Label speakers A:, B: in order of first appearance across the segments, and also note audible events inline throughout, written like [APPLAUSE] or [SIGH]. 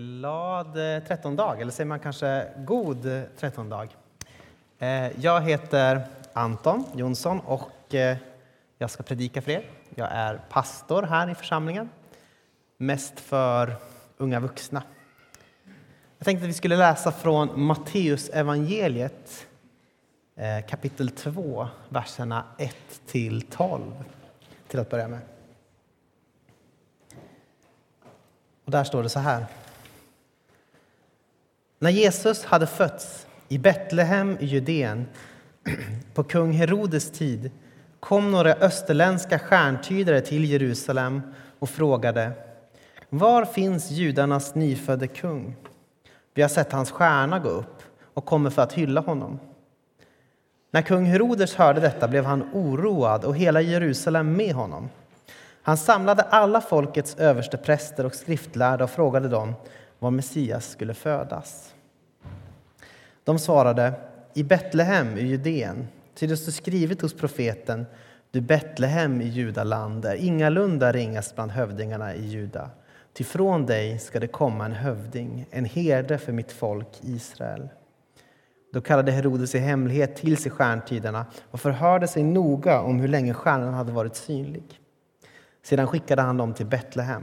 A: glad eh, trettondag, eller säger man kanske god trettondag. Eh, jag heter Anton Jonsson och eh, jag ska predika för er. Jag är pastor här i församlingen, mest för unga vuxna. Jag tänkte att vi skulle läsa från Matteus evangeliet kapitel 2, verserna 1 till 12 till att börja med. Och där står det så här. När Jesus hade fötts i Betlehem i Judeen på kung Herodes tid kom några österländska stjärntydare till Jerusalem och frågade Var finns judarnas nyfödde kung? Vi har sett hans stjärna gå upp och kommer för att hylla honom. När kung Herodes hörde detta blev han oroad och hela Jerusalem med honom. Han samlade alla folkets överste präster och skriftlärda och frågade dem var Messias skulle födas. De svarade i Betlehem i Judeen, ty det står skrivet hos profeten du Betlehem i Judaland är ingalunda ringast bland hövdingarna i Juda. Ty från dig ska det komma en hövding, en herde för mitt folk Israel. Då kallade Herodes i hemlighet till sig stjärntydarna och förhörde sig noga om hur länge stjärnan hade varit synlig. Sedan skickade han dem till Betlehem.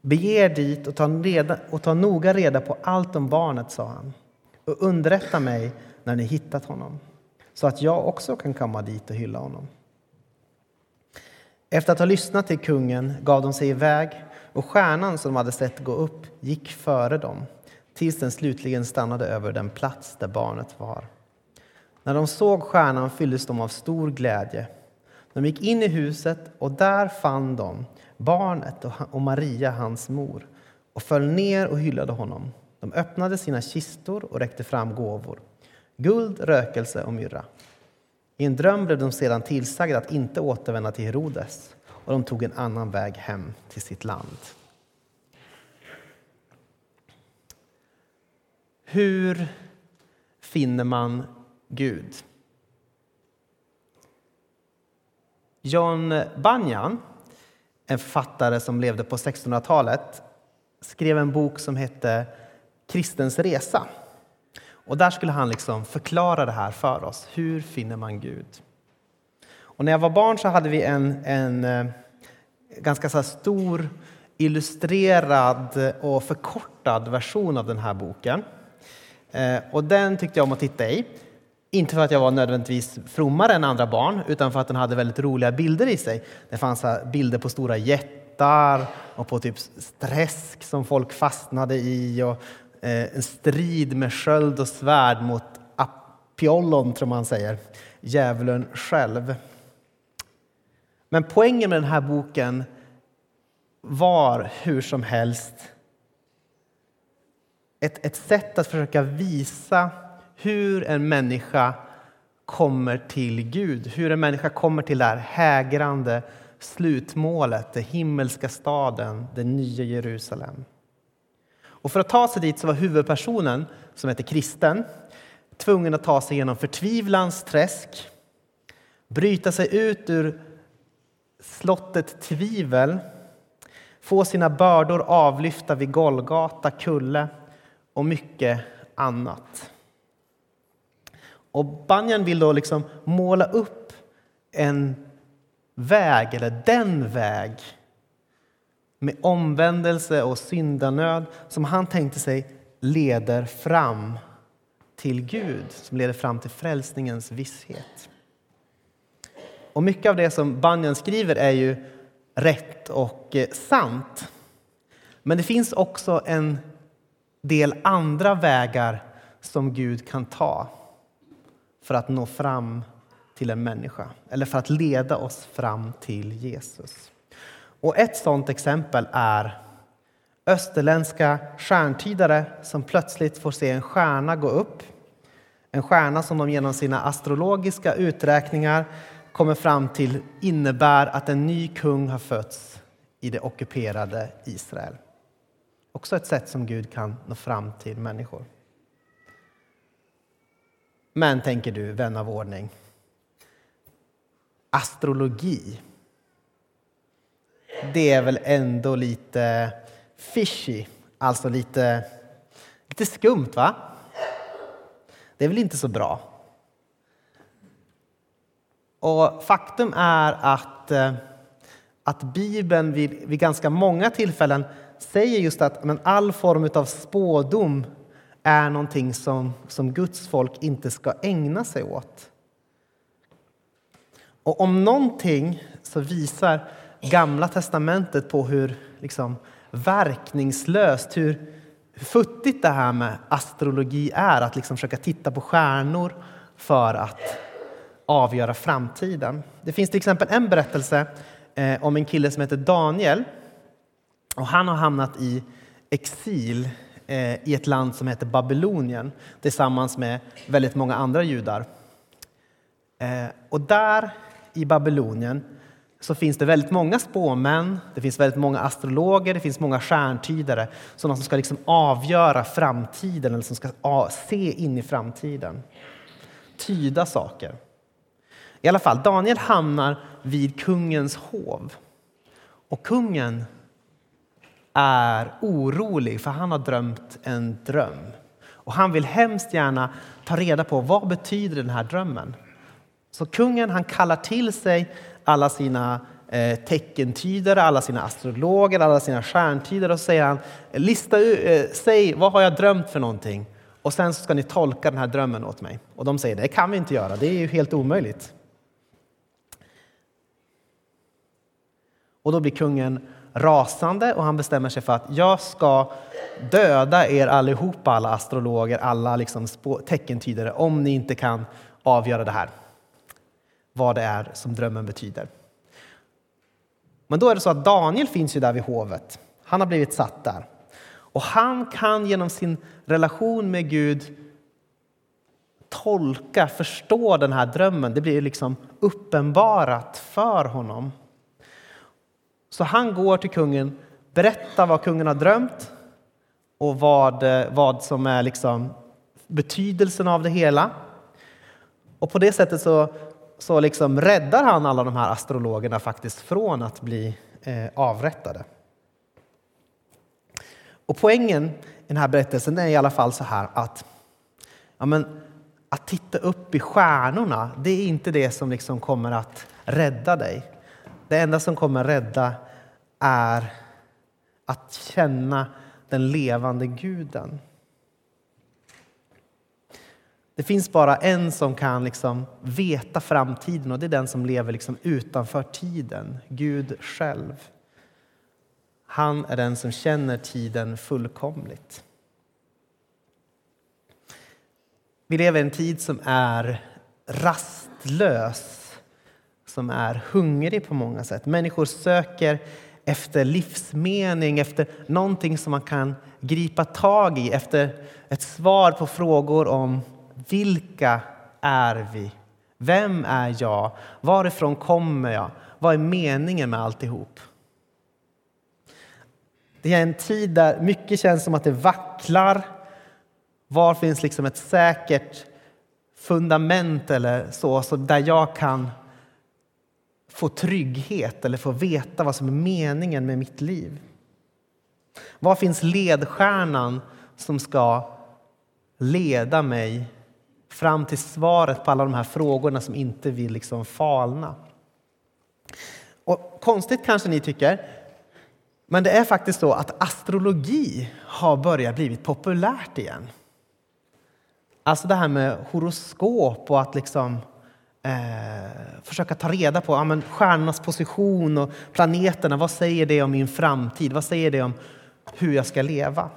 A: Bege er dit och ta, reda, och ta noga reda på allt om barnet, sa han, och underrätta mig när ni hittat honom, så att jag också kan komma dit och hylla honom. Efter att ha lyssnat till kungen gav de sig iväg och stjärnan som de hade sett gå upp gick före dem tills den slutligen stannade över den plats där barnet var. När de såg stjärnan fylldes de av stor glädje. De gick in i huset och där fann de barnet och Maria, hans mor, och föll ner och hyllade honom. De öppnade sina kistor och räckte fram gåvor, guld, rökelse och myrra. I en dröm blev de sedan tillsagda att inte återvända till Herodes och de tog en annan väg hem till sitt land. Hur finner man Gud? John Bunyan, en författare som levde på 1600-talet, skrev en bok som hette Kristens resa. Och där skulle han liksom förklara det här för oss. Hur finner man Gud? Och när jag var barn så hade vi en, en eh, ganska så stor illustrerad och förkortad version av den här boken. Eh, och den tyckte jag om att titta i. Inte för att jag var nödvändigtvis frommare än andra barn, utan för att den hade väldigt roliga bilder i sig. Det fanns bilder på stora jättar och på typ sträsk som folk fastnade i och Eh, en strid med sköld och svärd mot Apiolon, tror man säger, djävulen själv. Men poängen med den här boken var hur som helst ett, ett sätt att försöka visa hur en människa kommer till Gud, hur en människa kommer till det här hägrande slutmålet, den himmelska staden, det nya Jerusalem. Och för att ta sig dit så var huvudpersonen, som heter Kristen, tvungen att ta sig genom förtvivlans träsk, bryta sig ut ur slottet tvivel, få sina bördor avlyfta vid Golgata kulle och mycket annat. Och Banjan vill då liksom måla upp en väg, eller den väg med omvändelse och syndanöd som han tänkte sig leder fram till Gud, som leder fram till frälsningens visshet. Och mycket av det som Banjan skriver är ju rätt och eh, sant. Men det finns också en del andra vägar som Gud kan ta för att nå fram till en människa eller för att leda oss fram till Jesus. Och ett sådant exempel är österländska stjärntydare som plötsligt får se en stjärna gå upp. En stjärna som de genom sina astrologiska uträkningar kommer fram till innebär att en ny kung har fötts i det ockuperade Israel. Också ett sätt som Gud kan nå fram till människor. Men, tänker du, vän av ordning, astrologi det är väl ändå lite fishy Alltså lite, lite skumt, va? Det är väl inte så bra? Och faktum är att, eh, att Bibeln vid, vid ganska många tillfällen säger just att men all form av spådom är någonting som, som Guds folk inte ska ägna sig åt. Och om någonting så visar Gamla testamentet på hur liksom, verkningslöst, hur, hur futtigt det här med astrologi är. Att liksom försöka titta på stjärnor för att avgöra framtiden. Det finns till exempel en berättelse eh, om en kille som heter Daniel. Och han har hamnat i exil eh, i ett land som heter Babylonien tillsammans med väldigt många andra judar. Eh, och där i Babylonien så finns det väldigt många spåmän, det finns väldigt många astrologer, det finns många stjärntydare, sådana som ska liksom avgöra framtiden eller som ska se in i framtiden. Tyda saker. I alla fall, Daniel hamnar vid kungens hov. Och kungen är orolig för han har drömt en dröm. Och han vill hemskt gärna ta reda på vad betyder den här drömmen. Så kungen han kallar till sig alla sina eh, teckentydare, alla sina astrologer, alla sina stjärntydare och så säger han lista, ut, eh, säg vad har jag drömt för någonting? Och sen så ska ni tolka den här drömmen åt mig. Och de säger det kan vi inte göra, det är ju helt omöjligt. Och då blir kungen rasande och han bestämmer sig för att jag ska döda er allihopa, alla astrologer, alla liksom teckentydare, om ni inte kan avgöra det här. Vad det är som drömmen betyder. Men då är det så att Daniel finns ju där vid hovet. Han har blivit satt där. Och han kan genom sin relation med Gud tolka, förstå den här drömmen. Det blir liksom uppenbarat för honom. Så han går till kungen, berättar vad kungen har drömt och vad, vad som är liksom betydelsen av det hela. Och på det sättet så, så liksom räddar han alla de här astrologerna faktiskt från att bli eh, avrättade. Och poängen i den här berättelsen är i alla fall så här att, ja men, att titta upp i stjärnorna, det är inte det som liksom kommer att rädda dig. Det enda som kommer rädda är att känna den levande guden. Det finns bara en som kan liksom veta framtiden och det är den som lever liksom utanför tiden, Gud själv. Han är den som känner tiden fullkomligt. Vi lever i en tid som är rastlös som är hungrig på många sätt. Människor söker efter livsmening, efter någonting som man kan gripa tag i, efter ett svar på frågor om vilka är vi? Vem är jag? Varifrån kommer jag? Vad är meningen med alltihop? Det är en tid där mycket känns som att det vacklar. Var finns liksom ett säkert fundament eller så, så där jag kan få trygghet eller få veta vad som är meningen med mitt liv? Var finns ledstjärnan som ska leda mig fram till svaret på alla de här frågorna som inte vill liksom falna? Och konstigt kanske ni tycker, men det är faktiskt så att astrologi har börjat bli populärt igen. Alltså det här med horoskop och att liksom eh, försöka ta reda på ja, men stjärnornas position och planeterna. Vad säger det om min framtid? Vad säger det om hur jag ska leva?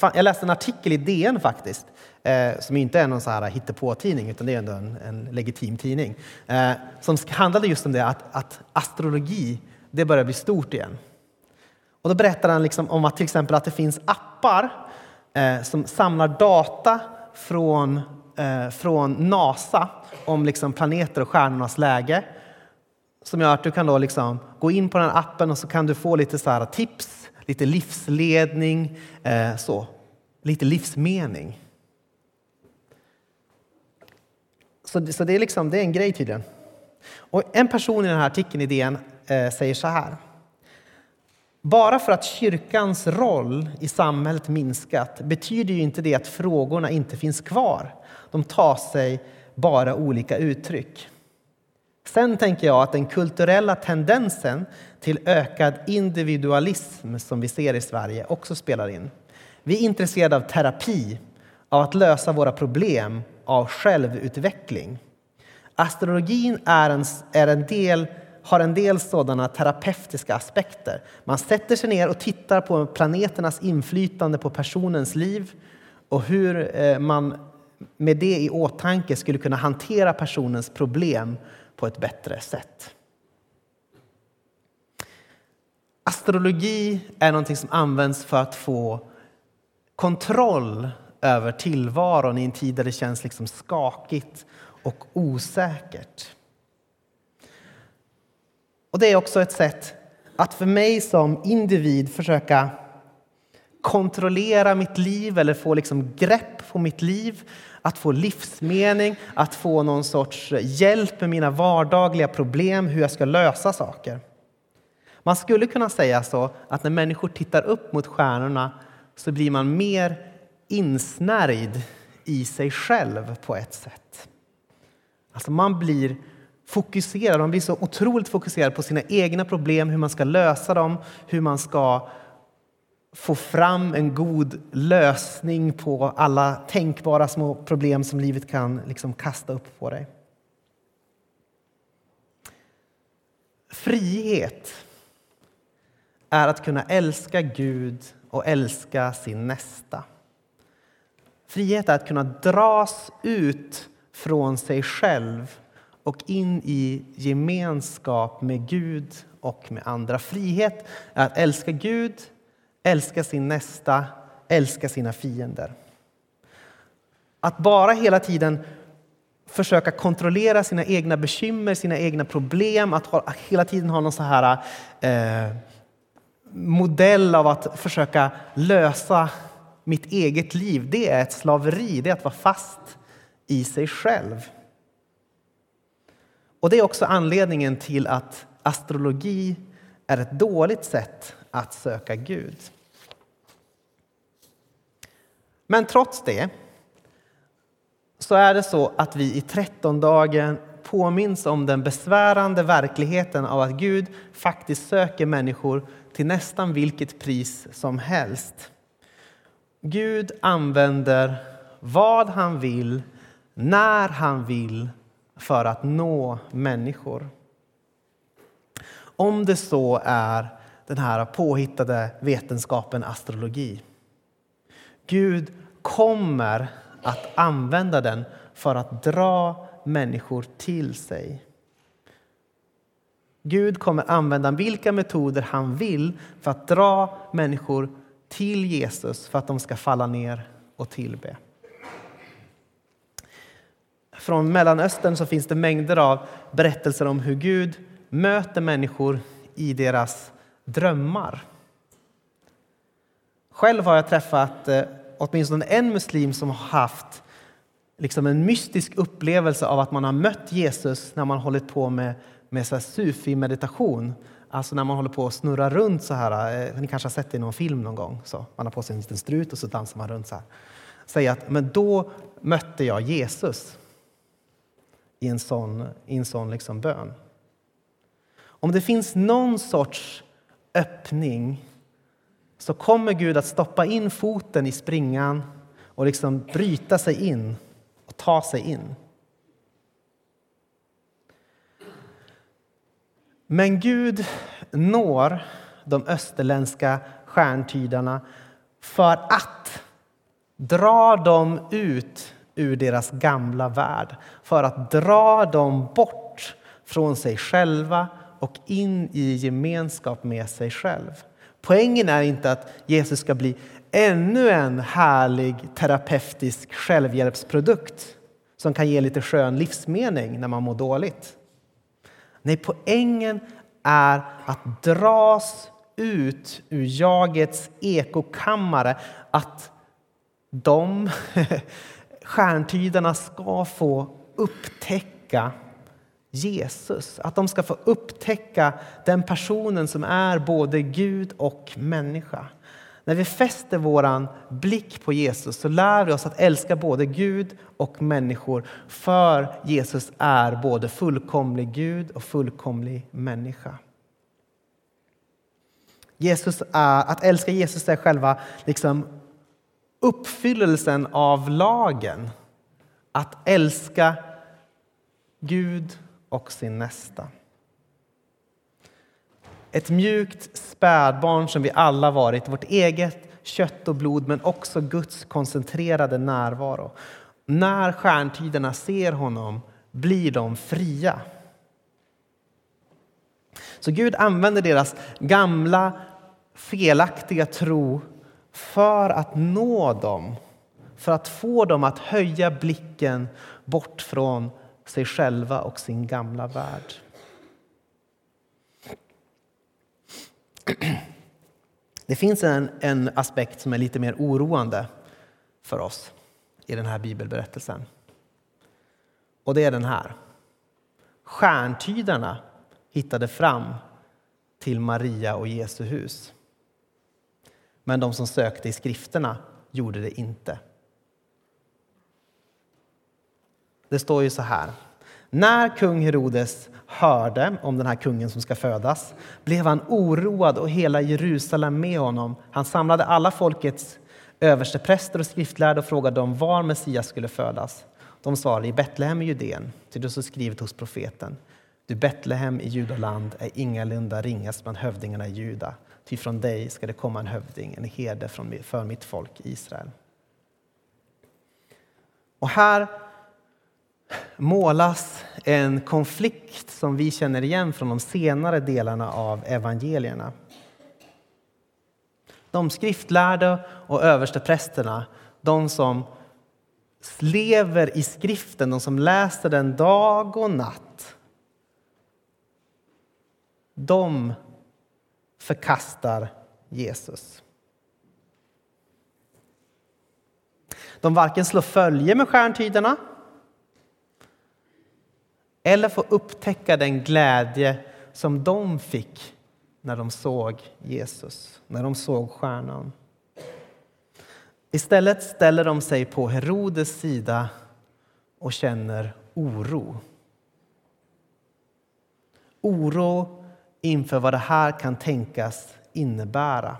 A: Jag läste en artikel i DN faktiskt, eh, som inte är någon så här hittepå-tidning, utan det är ändå en, en legitim tidning, eh, som handlade just om det att, att astrologi, det börjar bli stort igen. Och då berättar han liksom om att till exempel att det finns appar eh, som samlar data från från NASA om liksom planeter och stjärnornas läge som gör att du kan då liksom gå in på den här appen och så kan du få lite så tips, lite livsledning, eh, så. lite livsmening. Så, så det, är liksom, det är en grej tydligen. Och en person i den här artikeln i DN eh, säger så här. Bara för att kyrkans roll i samhället minskat betyder ju inte det att frågorna inte finns kvar. De tar sig bara olika uttryck. Sen tänker jag att den kulturella tendensen till ökad individualism som vi ser i Sverige också spelar in. Vi är intresserade av terapi, av att lösa våra problem, av självutveckling. Astrologin är en, är en del, har en del sådana terapeutiska aspekter. Man sätter sig ner och tittar på planeternas inflytande på personens liv och hur eh, man med det i åtanke skulle kunna hantera personens problem på ett bättre sätt. Astrologi är något som används för att få kontroll över tillvaron i en tid där det känns liksom skakigt och osäkert. Och Det är också ett sätt att för mig som individ försöka kontrollera mitt liv eller få liksom grepp på mitt liv, att få livsmening, att få någon sorts hjälp med mina vardagliga problem, hur jag ska lösa saker. Man skulle kunna säga så att när människor tittar upp mot stjärnorna så blir man mer insnärjd i sig själv på ett sätt. Alltså man blir fokuserad, man blir så otroligt fokuserad på sina egna problem, hur man ska lösa dem, hur man ska få fram en god lösning på alla tänkbara små problem som livet kan liksom kasta upp på dig. Frihet är att kunna älska Gud och älska sin nästa. Frihet är att kunna dras ut från sig själv och in i gemenskap med Gud och med andra. Frihet är att älska Gud, älska sin nästa, älska sina fiender. Att bara hela tiden försöka kontrollera sina egna bekymmer, sina egna problem, att, hela tiden ha någon så här eh, modell av att försöka lösa mitt eget liv, det är ett slaveri, det är att vara fast i sig själv. Och Det är också anledningen till att astrologi är ett dåligt sätt att söka Gud. Men trots det så är det så att vi i trettondagen påminns om den besvärande verkligheten av att Gud faktiskt söker människor till nästan vilket pris som helst. Gud använder vad han vill, när han vill för att nå människor. Om det så är den här påhittade vetenskapen astrologi. Gud kommer att använda den för att dra människor till sig. Gud kommer använda vilka metoder han vill för att dra människor till Jesus för att de ska falla ner och tillbe. Från Mellanöstern så finns det mängder av berättelser om hur Gud möter människor i deras drömmar. Själv har jag träffat eh, åtminstone en muslim som har haft liksom en mystisk upplevelse av att man har mött Jesus när man hållit på med, med sufi-meditation. Alltså när man håller på att snurra runt så här. Eh, ni kanske har sett det i någon film någon gång. Så man har på sig en liten strut och så dansar man runt så här. Säger att men då mötte jag Jesus i en sån, i en sån liksom bön. Om det finns någon sorts öppning så kommer Gud att stoppa in foten i springan och liksom bryta sig in och ta sig in. Men Gud når de österländska stjärntydarna för att dra dem ut ur deras gamla värld. För att dra dem bort från sig själva och in i gemenskap med sig själv. Poängen är inte att Jesus ska bli ännu en härlig terapeutisk självhjälpsprodukt som kan ge lite skön livsmening när man mår dåligt. Nej, poängen är att dras ut ur jagets ekokammare. Att de [LAUGHS] stjärntydarna ska få upptäcka Jesus. Att de ska få upptäcka den personen som är både Gud och människa. När vi fäster vår blick på Jesus så lär vi oss att älska både Gud och människor för Jesus är både fullkomlig Gud och fullkomlig människa. Jesus är, att älska Jesus är själva liksom uppfyllelsen av lagen. Att älska Gud och sin nästa. Ett mjukt spädbarn som vi alla varit, vårt eget kött och blod men också Guds koncentrerade närvaro. När stjärntiderna ser honom blir de fria. Så Gud använder deras gamla felaktiga tro för att nå dem, för att få dem att höja blicken bort från sig själva och sin gamla värld. Det finns en, en aspekt som är lite mer oroande för oss i den här bibelberättelsen. Och det är den här. Stjärntydarna hittade fram till Maria och Jesu hus. Men de som sökte i skrifterna gjorde det inte. Det står ju så här. När kung Herodes hörde om den här kungen som ska födas blev han oroad och hela Jerusalem med honom. Han samlade alla folkets överstepräster och skriftlärda och frågade dem var Messias skulle födas. De svarade i Betlehem i Judeen, till det står skrivet hos profeten. Du Betlehem i Judaland är ingalunda ringast bland hövdingarna i Juda, ty från dig ska det komma en hövding, en herde för mitt folk Israel. Och här målas en konflikt som vi känner igen från de senare delarna av evangelierna. De skriftlärda och översteprästerna, de som lever i skriften, de som läser den dag och natt, de förkastar Jesus. De varken slår följe med stjärntydarna eller få upptäcka den glädje som de fick när de såg Jesus, när de såg stjärnan. Istället ställer de sig på Herodes sida och känner oro. Oro inför vad det här kan tänkas innebära.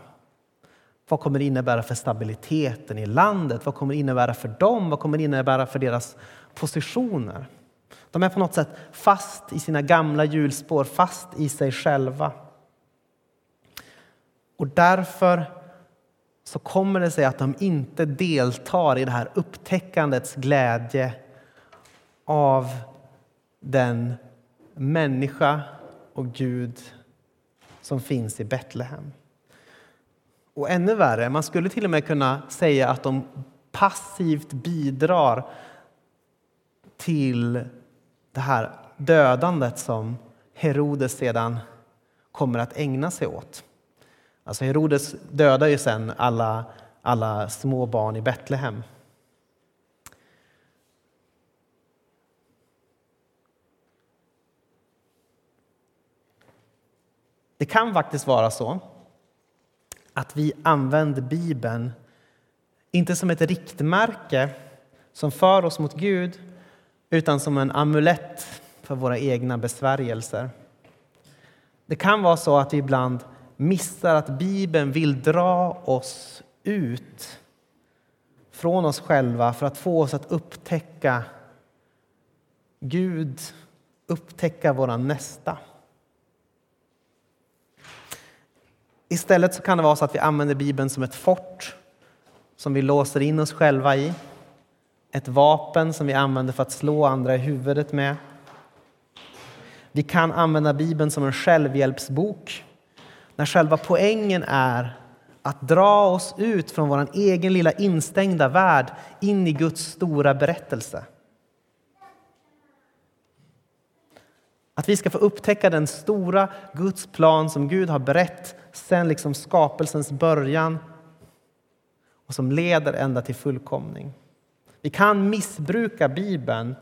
A: Vad kommer det innebära för stabiliteten i landet? Vad kommer det innebära för dem? Vad kommer det innebära för deras positioner? De är på något sätt fast i sina gamla hjulspår, fast i sig själva. Och därför så kommer det sig att de inte deltar i det här upptäckandets glädje av den människa och Gud som finns i Betlehem. Och ännu värre, man skulle till och med kunna säga att de passivt bidrar till det här dödandet som Herodes sedan kommer att ägna sig åt. Alltså Herodes dödar ju sen alla, alla små barn i Betlehem. Det kan faktiskt vara så att vi använder Bibeln inte som ett riktmärke som för oss mot Gud utan som en amulett för våra egna besvärjelser. Det kan vara så att vi ibland missar att Bibeln vill dra oss ut från oss själva för att få oss att upptäcka Gud, upptäcka vår nästa. Istället så kan det vara så att vi använder Bibeln som ett fort som vi låser in oss själva i ett vapen som vi använder för att slå andra i huvudet med. Vi kan använda Bibeln som en självhjälpsbok när själva poängen är att dra oss ut från vår egen lilla instängda värld in i Guds stora berättelse. Att vi ska få upptäcka den stora Guds plan som Gud har berett sen liksom skapelsens början och som leder ända till fullkomning. Vi kan missbruka Bibeln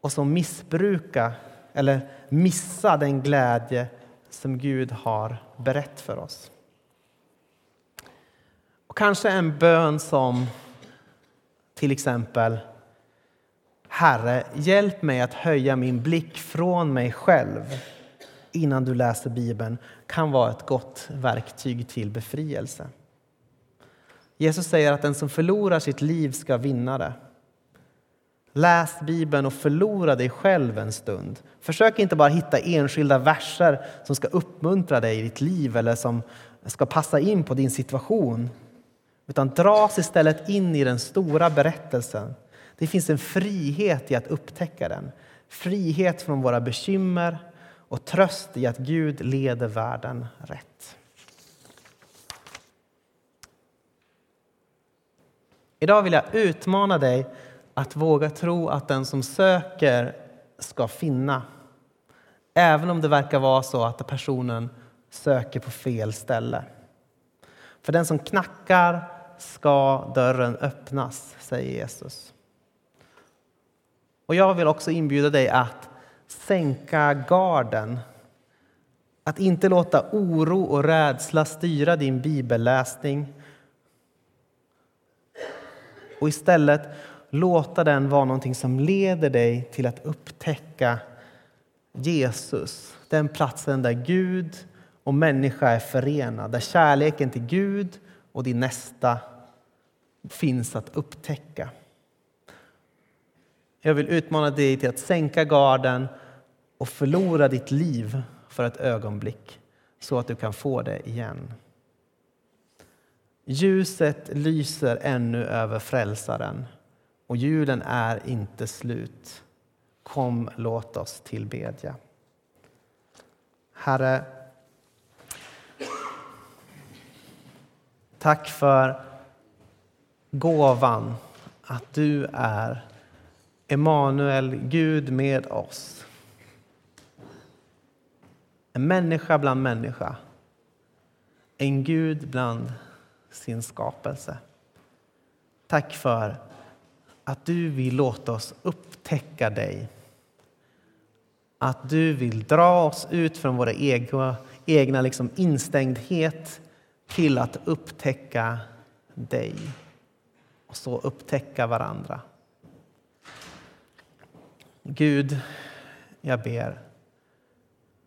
A: och så missbruka eller missa den glädje som Gud har berett för oss. Och kanske en bön som till exempel Herre, hjälp mig att höja min blick från mig själv innan du läser Bibeln kan vara ett gott verktyg till befrielse. Jesus säger att den som förlorar sitt liv ska vinna det. Läs Bibeln och förlora dig själv en stund. Försök inte bara hitta enskilda verser som ska uppmuntra dig i ditt liv eller som ska passa in på din situation. Utan dras istället in i den stora berättelsen. Det finns en frihet i att upptäcka den. Frihet från våra bekymmer och tröst i att Gud leder världen rätt. Idag vill jag utmana dig att våga tro att den som söker ska finna. Även om det verkar vara så att personen söker på fel ställe. För den som knackar ska dörren öppnas, säger Jesus. Och jag vill också inbjuda dig att sänka garden. Att inte låta oro och rädsla styra din bibelläsning. Och istället låta den vara någonting som leder dig till att upptäcka Jesus. Den platsen där Gud och människa är förenade, där kärleken till Gud och din nästa finns att upptäcka. Jag vill utmana dig till att sänka garden och förlora ditt liv för ett ögonblick så att du kan få det igen. Ljuset lyser ännu över frälsaren och julen är inte slut. Kom, låt oss tillbedja. Herre, tack för gåvan att du är Emanuel, Gud med oss. En människa bland människa. En Gud bland sin skapelse. Tack för att du vill låta oss upptäcka dig. Att du vill dra oss ut från våra egna, egna liksom instängdhet till att upptäcka dig och så upptäcka varandra. Gud, jag ber,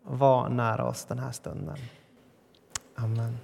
A: var nära oss den här stunden. Amen.